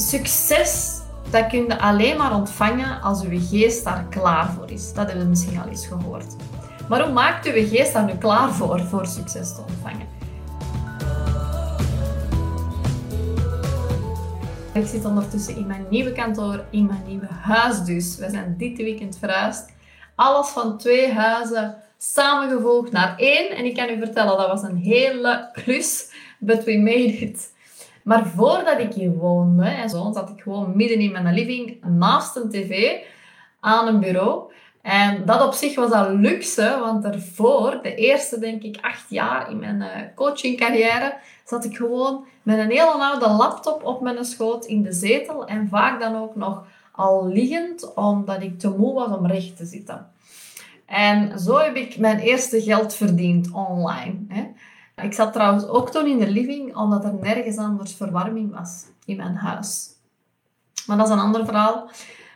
Succes, dat kun je alleen maar ontvangen als uw geest daar klaar voor is. Dat hebben we misschien al eens gehoord. Maar hoe maakt uw geest daar nu klaar voor, voor succes te ontvangen? Ik zit ondertussen in mijn nieuwe kantoor, in mijn nieuwe huis dus. We zijn dit weekend verhuisd. Alles van twee huizen samengevoegd naar één. En ik kan u vertellen, dat was een hele klus, but we made it. Maar voordat ik hier woonde, en zo, zat ik gewoon midden in mijn living, naast een tv, aan een bureau. En dat op zich was al luxe, want daarvoor, de eerste denk ik acht jaar in mijn uh, coachingcarrière, zat ik gewoon met een hele oude laptop op mijn schoot in de zetel en vaak dan ook nog al liggend, omdat ik te moe was om recht te zitten. En zo heb ik mijn eerste geld verdiend online. Hè. Ik zat trouwens ook toen in de living, omdat er nergens anders verwarming was in mijn huis. Maar dat is een ander verhaal.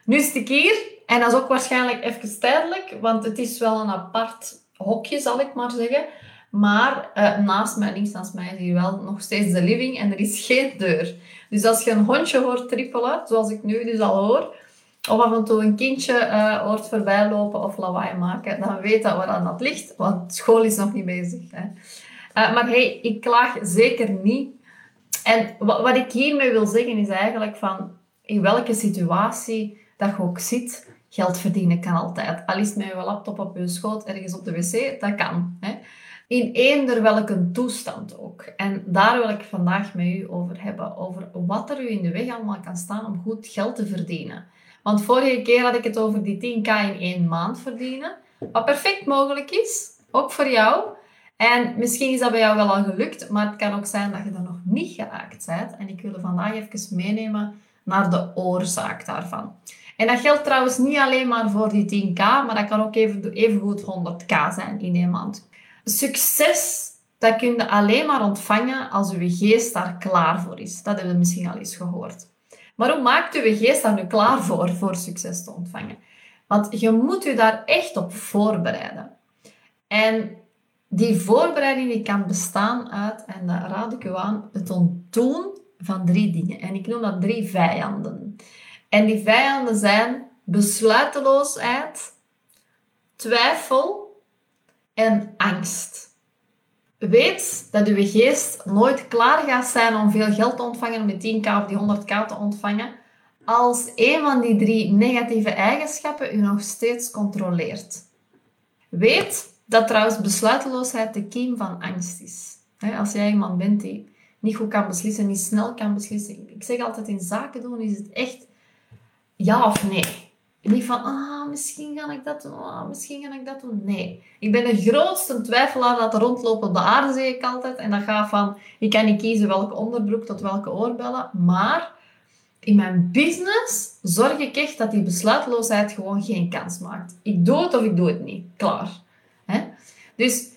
Nu is ik hier en dat is ook waarschijnlijk even tijdelijk, want het is wel een apart hokje, zal ik maar zeggen. Maar uh, naast mij, links naast mij, is hier wel nog steeds de living en er is geen deur. Dus als je een hondje hoort trippelen, zoals ik nu dus al hoor, of af en toe een kindje uh, hoort voorbij lopen of lawaai maken, dan weet dat waar dat ligt, want school is nog niet bezig. Hè. Uh, maar hey, ik klaag zeker niet. En wat, wat ik hiermee wil zeggen is eigenlijk van, in welke situatie dat je ook zit, geld verdienen kan altijd. Al is het met je laptop op je schoot, ergens op de wc, dat kan. Hè. In eender welke toestand ook. En daar wil ik vandaag met u over hebben. Over wat er u in de weg allemaal kan staan om goed geld te verdienen. Want vorige keer had ik het over die 10k in één maand verdienen. Wat perfect mogelijk is, ook voor jou. En misschien is dat bij jou wel al gelukt, maar het kan ook zijn dat je er nog niet geraakt bent. En ik wil je vandaag even meenemen naar de oorzaak daarvan. En dat geldt trouwens niet alleen maar voor die 10k, maar dat kan ook even, even goed 100k zijn in één maand. Succes, dat kun je alleen maar ontvangen als je geest daar klaar voor is. Dat hebben we misschien al eens gehoord. Maar hoe maakt uw geest daar nu klaar voor, voor succes te ontvangen? Want je moet je daar echt op voorbereiden. En die voorbereiding die kan bestaan uit, en dat raad ik u aan, het ontdoen van drie dingen. En ik noem dat drie vijanden. En die vijanden zijn besluiteloosheid, twijfel en angst. Weet dat uw geest nooit klaar gaat zijn om veel geld te ontvangen, om die 10k of die 100k te ontvangen, als een van die drie negatieve eigenschappen u nog steeds controleert. Weet dat trouwens besluiteloosheid de kiem van angst is. Als jij iemand bent die niet goed kan beslissen, niet snel kan beslissen. Ik zeg altijd, in zaken doen is het echt ja of nee. Niet van, ah, misschien ga ik dat doen, ah, misschien ga ik dat doen. Nee. Ik ben de grootste twijfelaar dat er rondloopt op de aarde, zeg ik altijd. En dat gaat van, ik kan niet kiezen welke onderbroek tot welke oorbellen. Maar in mijn business zorg ik echt dat die besluitloosheid gewoon geen kans maakt. Ik doe het of ik doe het niet. Klaar. Dus,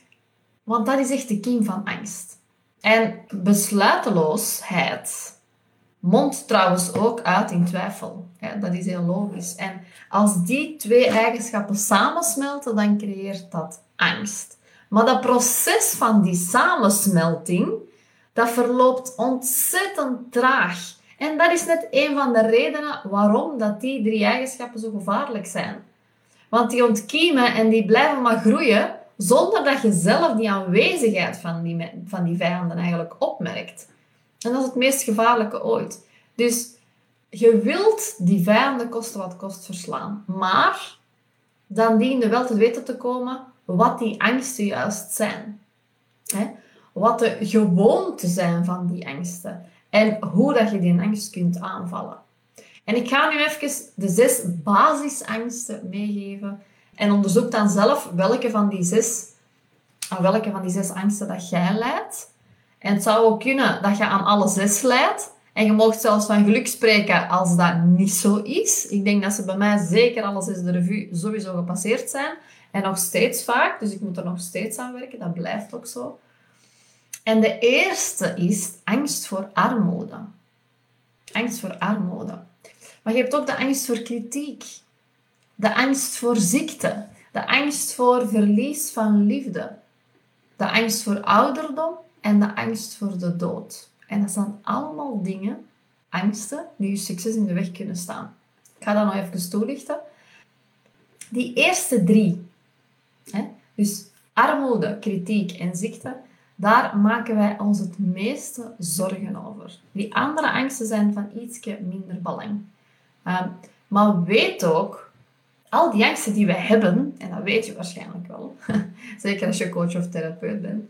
want dat is echt de kiem van angst. En besluiteloosheid mondt trouwens ook uit in twijfel. dat is heel logisch. En als die twee eigenschappen samensmelten, dan creëert dat angst. Maar dat proces van die samensmelting, dat verloopt ontzettend traag. En dat is net een van de redenen waarom dat die drie eigenschappen zo gevaarlijk zijn. Want die ontkiemen en die blijven maar groeien zonder dat je zelf die aanwezigheid van die, van die vijanden eigenlijk opmerkt. En dat is het meest gevaarlijke ooit. Dus je wilt die vijanden kosten wat kost verslaan. Maar dan dien je wel te weten te komen wat die angsten juist zijn. Wat de gewoonten zijn van die angsten. En hoe dat je die angst kunt aanvallen. En ik ga nu even de zes basisangsten meegeven. En onderzoek dan zelf welke van die zes, aan welke van die zes angsten dat jij leidt. En het zou ook kunnen dat je aan alle zes leidt. En je mag zelfs van geluk spreken als dat niet zo is. Ik denk dat ze bij mij zeker alles is de revue sowieso gepasseerd zijn. En nog steeds vaak. Dus ik moet er nog steeds aan werken. Dat blijft ook zo. En de eerste is angst voor armoede. Angst voor armoede. Maar je hebt ook de angst voor kritiek. De angst voor ziekte. De angst voor verlies van liefde. De angst voor ouderdom en de angst voor de dood. En dat zijn allemaal dingen angsten die je succes in de weg kunnen staan. Ik ga dat nog even toelichten. Die eerste drie, hè, dus armoede, kritiek en ziekte, daar maken wij ons het meeste zorgen over. Die andere angsten zijn van ietsje minder belang. Um, maar weet ook, al die angsten die we hebben, en dat weet je waarschijnlijk wel, zeker als je coach of therapeut bent,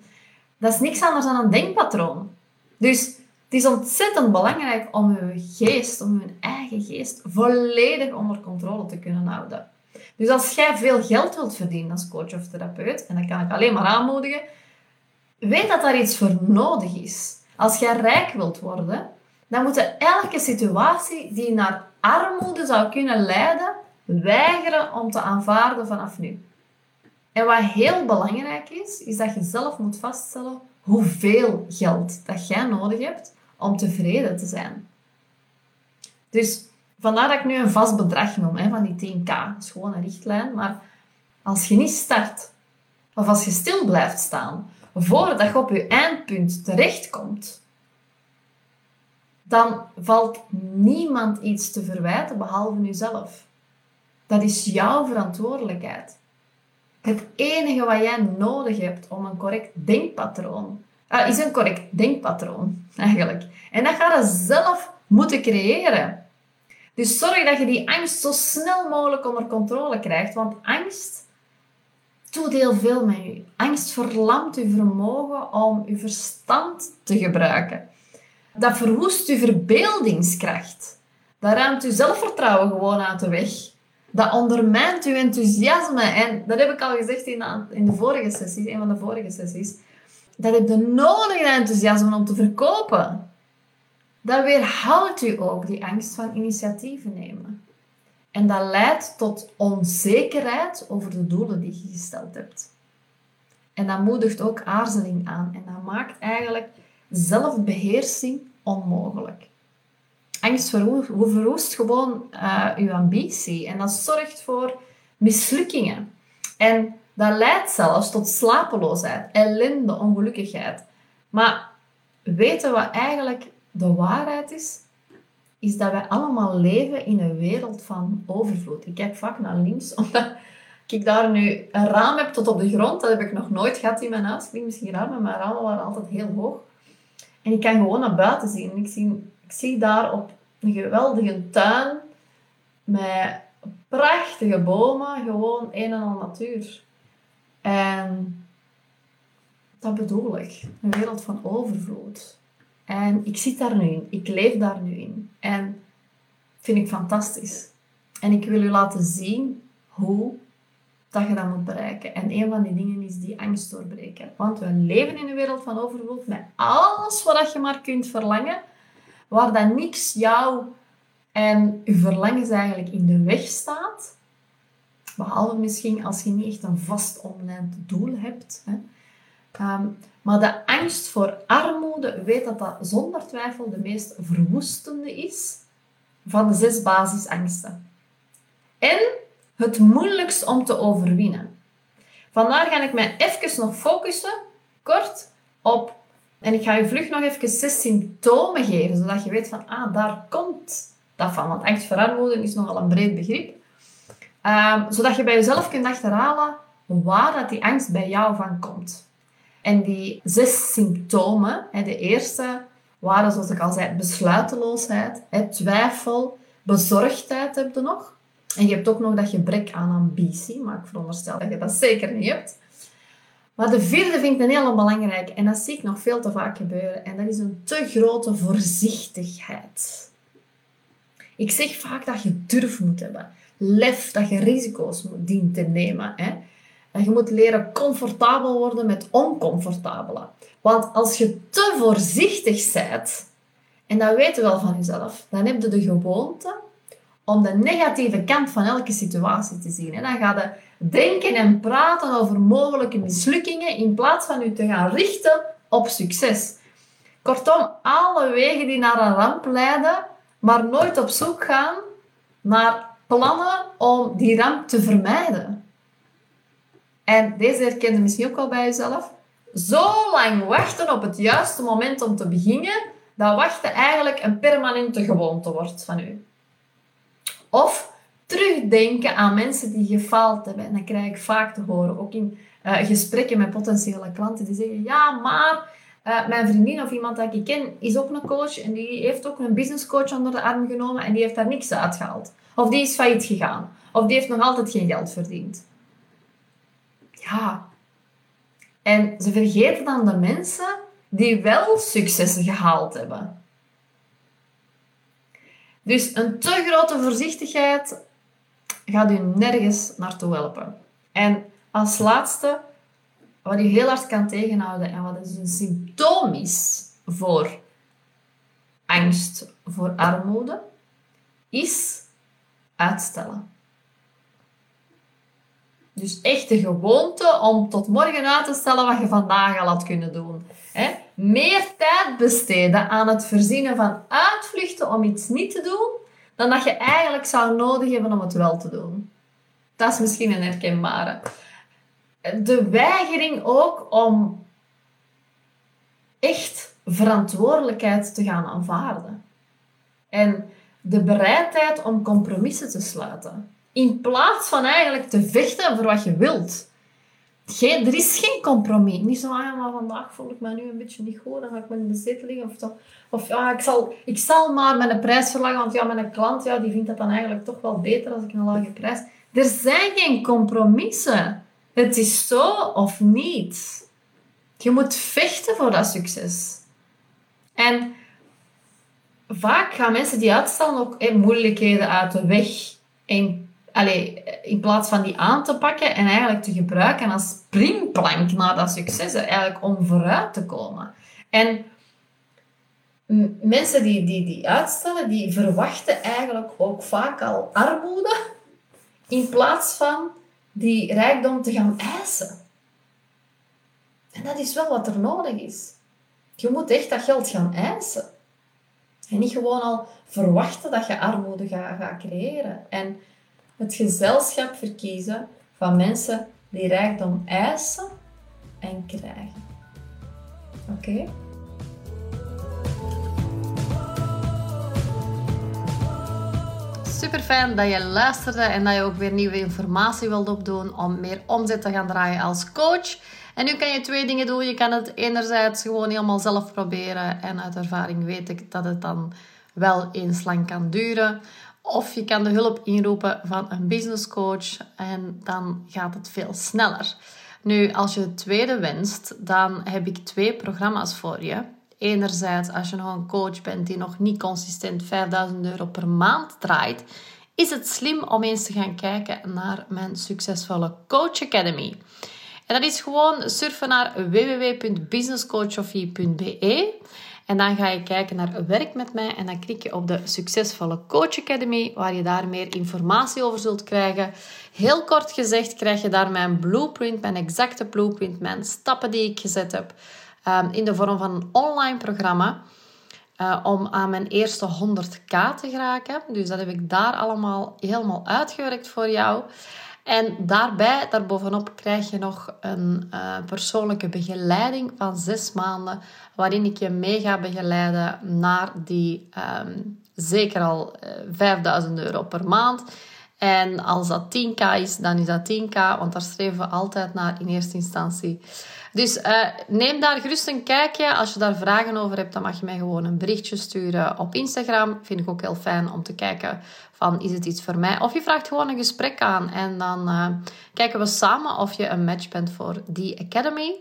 dat is niks anders dan een denkpatroon. Dus het is ontzettend belangrijk om je geest, om je eigen geest, volledig onder controle te kunnen houden. Dus als jij veel geld wilt verdienen als coach of therapeut, en dat kan ik alleen maar aanmoedigen, weet dat daar iets voor nodig is. Als jij rijk wilt worden, dan moet je elke situatie die naar armoede zou kunnen leiden, weigeren om te aanvaarden vanaf nu. En wat heel belangrijk is, is dat je zelf moet vaststellen hoeveel geld dat jij nodig hebt om tevreden te zijn. Dus vandaar dat ik nu een vast bedrag noem, hè, van die 10k. Dat is gewoon een richtlijn. Maar als je niet start, of als je stil blijft staan, voordat je op je eindpunt terechtkomt, dan valt niemand iets te verwijten behalve jezelf. Dat is jouw verantwoordelijkheid. Het enige wat jij nodig hebt om een correct denkpatroon, uh, is een correct denkpatroon eigenlijk. En dat ga je zelf moeten creëren. Dus zorg dat je die angst zo snel mogelijk onder controle krijgt, want angst doet heel veel met je. Angst verlamt je vermogen om je verstand te gebruiken. Dat verwoest je verbeeldingskracht. Dat ruimt je zelfvertrouwen gewoon uit de weg. Dat ondermijnt je enthousiasme. En dat heb ik al gezegd in de, in vorige sessies, een van de vorige sessies. Dat heb je nodig, dat enthousiasme, om te verkopen. Dat weerhoudt u ook, die angst van initiatieven nemen. En dat leidt tot onzekerheid over de doelen die je gesteld hebt. En dat moedigt ook aarzeling aan. En dat maakt eigenlijk zelfbeheersing onmogelijk. Angst verwoest gewoon uh, uw ambitie. En dat zorgt voor mislukkingen. En dat leidt zelfs tot slapeloosheid, ellende, ongelukkigheid. Maar weten wat eigenlijk de waarheid is? Is dat wij allemaal leven in een wereld van overvloed. Ik kijk vaak naar links, omdat ik daar nu een raam heb tot op de grond. Dat heb ik nog nooit gehad in mijn huis. Klinkt misschien raar, maar mijn ramen waren altijd heel hoog. En ik kan gewoon naar buiten zien. Ik zie, ik zie daar op een geweldige tuin met prachtige bomen, gewoon een en al natuur. En dat bedoel ik. Een wereld van overvloed. En ik zit daar nu in. Ik leef daar nu in. En vind ik fantastisch. En ik wil u laten zien hoe dat je dat moet bereiken. En een van die dingen is die angst doorbreken. Want we leven in een wereld van overvloed met alles wat je maar kunt verlangen, waar dan niks jou en je verlangens eigenlijk in de weg staat. Behalve misschien als je niet echt een vast omlijnd doel hebt. Hè. Ehm, maar de angst voor armoede, weet dat dat zonder twijfel de meest verwoestende is van de zes basisangsten. En het moeilijkst om te overwinnen. Vandaar ga ik mij even nog focussen, kort, op... En ik ga je vlug nog even zes symptomen geven, zodat je weet van, ah, daar komt dat van. Want angst voor armoede is nogal een breed begrip. Um, zodat je bij jezelf kunt achterhalen waar dat die angst bij jou van komt. En die zes symptomen, de eerste waren, zoals ik al zei, besluiteloosheid, twijfel, bezorgdheid heb je nog. En je hebt ook nog dat gebrek aan ambitie, maar ik veronderstel dat je dat zeker niet hebt. Maar de vierde vind ik een hele belangrijke en dat zie ik nog veel te vaak gebeuren. En dat is een te grote voorzichtigheid. Ik zeg vaak dat je durf moet hebben. Lef, dat je risico's moet dient te nemen. Hè? En je moet leren comfortabel worden met oncomfortabele. Want als je te voorzichtig bent, en dat weet je wel van jezelf, dan heb je de gewoonte om de negatieve kant van elke situatie te zien. En dan ga je denken en praten over mogelijke mislukkingen in plaats van je te gaan richten op succes. Kortom, alle wegen die naar een ramp leiden, maar nooit op zoek gaan naar plannen om die ramp te vermijden. En deze herken je misschien ook wel bij jezelf. Zo lang wachten op het juiste moment om te beginnen, dat wachten eigenlijk een permanente gewoonte wordt van u. Of terugdenken aan mensen die gefaald hebben. En dat krijg ik vaak te horen, ook in uh, gesprekken met potentiële klanten. Die zeggen, ja, maar uh, mijn vriendin of iemand dat ik ken is ook een coach. En die heeft ook een business coach onder de arm genomen. En die heeft daar niks uitgehaald. Of die is failliet gegaan. Of die heeft nog altijd geen geld verdiend. Ja. En ze vergeten dan de mensen die wel successen gehaald hebben. Dus een te grote voorzichtigheid gaat u nergens naartoe helpen. En als laatste, wat u heel hard kan tegenhouden en wat dus een symptoom is voor angst voor armoede, is uitstellen. Dus echt de gewoonte om tot morgen uit te stellen wat je vandaag al had kunnen doen. Meer tijd besteden aan het verzinnen van uitvluchten om iets niet te doen, dan dat je eigenlijk zou nodig hebben om het wel te doen. Dat is misschien een herkenbare. De weigering ook om echt verantwoordelijkheid te gaan aanvaarden. En de bereidheid om compromissen te sluiten. In plaats van eigenlijk te vechten voor wat je wilt. Geen, er is geen compromis. Niet zo, ah, maar vandaag voel ik me nu een beetje niet goed, dan ga ik me in de liggen. Of, of ja, ik zal, ik zal maar mijn prijs verlagen, want ja, mijn klant ja, die vindt dat dan eigenlijk toch wel beter als ik een lage prijs... Er zijn geen compromissen. Het is zo of niet. Je moet vechten voor dat succes. En vaak gaan mensen die uitstellen ook eh, moeilijkheden uit de weg. En, allez, in plaats van die aan te pakken en eigenlijk te gebruiken als springplank naar dat succes, eigenlijk om vooruit te komen. En mensen die, die, die uitstellen, die verwachten eigenlijk ook vaak al armoede in plaats van die rijkdom te gaan eisen. En dat is wel wat er nodig is. Je moet echt dat geld gaan eisen. En niet gewoon al verwachten dat je armoede gaat, gaat creëren. En het gezelschap verkiezen van mensen die rijkdom eisen en krijgen. Oké? Super fijn dat je luisterde en dat je ook weer nieuwe informatie wilt opdoen om meer omzet te gaan draaien als coach. En nu kan je twee dingen doen. Je kan het enerzijds gewoon helemaal zelf proberen en uit ervaring weet ik dat het dan wel eens lang kan duren. Of je kan de hulp inroepen van een business coach en dan gaat het veel sneller. Nu, als je het tweede wenst, dan heb ik twee programma's voor je. Enerzijds, als je nog een coach bent die nog niet consistent 5000 euro per maand draait, is het slim om eens te gaan kijken naar mijn succesvolle Coach Academy. En dat is gewoon surfen naar www.businesscoachofie.be en dan ga je kijken naar werk met mij en dan klik je op de succesvolle Coach Academy, waar je daar meer informatie over zult krijgen. Heel kort gezegd krijg je daar mijn blueprint, mijn exacte blueprint, mijn stappen die ik gezet heb Ehm, in de vorm van een online programma. Uh, om aan mijn eerste 100k te geraken. Dus dat heb ik daar allemaal helemaal uitgewerkt voor jou. En daarbij, daarbovenop, krijg je nog een uh, persoonlijke begeleiding van zes maanden, waarin ik je mee ga begeleiden naar die um, zeker al uh, eh, 5000 euro per maand. En als dat 10k is, dan is dat 10k, want daar streven we altijd naar in eerste instantie. Dus uh, neem daar gerust een kijkje. Als je daar vragen over hebt, dan mag je mij gewoon een berichtje sturen op Instagram. Vind ik ook heel fijn om te kijken van is het iets voor mij? Of je vraagt gewoon een gesprek aan en dan uh, kijken we samen of je een match bent voor die academy.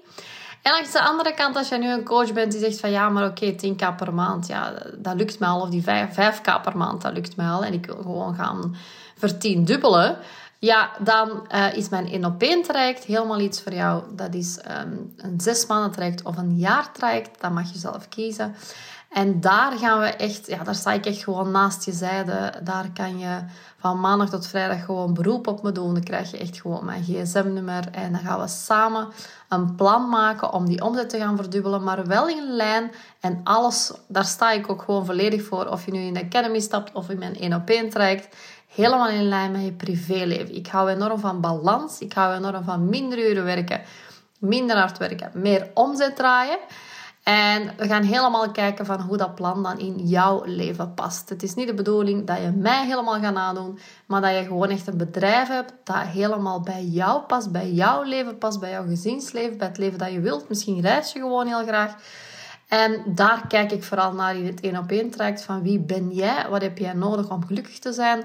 En langs de andere kant, als je nu een coach bent die zegt van ja, maar oké, 10k per maand, ja, dat lukt mij al. Of die 5, 5k per maand, dat lukt mij al. En ik wil gewoon gaan vertiendubbelen. Ja, dan uh, is mijn 1 op 1 traject helemaal iets voor jou. Dat is um, een zes maanden traject of een jaar traject. Dat mag je zelf kiezen. En daar gaan we echt, ja, daar sta ik echt gewoon naast je zijde. Daar kan je van maandag tot vrijdag gewoon beroep op me doen. Dan krijg je echt gewoon mijn gsm-nummer. En dan gaan we samen een plan maken om die omzet te gaan verdubbelen. Maar wel in lijn. En alles, daar sta ik ook gewoon volledig voor. Of je nu in de Academy stapt of in mijn 1 op 1 traject helemaal in lijn met je privéleven. Ik hou enorm van balans. Ik hou enorm van minder uren werken, minder hard werken, meer omzet draaien. En we gaan helemaal kijken van hoe dat plan dan in jouw leven past. Het is niet de bedoeling dat je mij helemaal gaat nadoen, maar dat je gewoon echt een bedrijf hebt dat helemaal bij jou past, bij jouw leven past, bij jouw gezinsleven, bij het leven dat je wilt. Misschien reis je gewoon heel graag. En daar kijk ik vooral naar in het één op één traject van wie ben jij, wat heb jij nodig om gelukkig te zijn.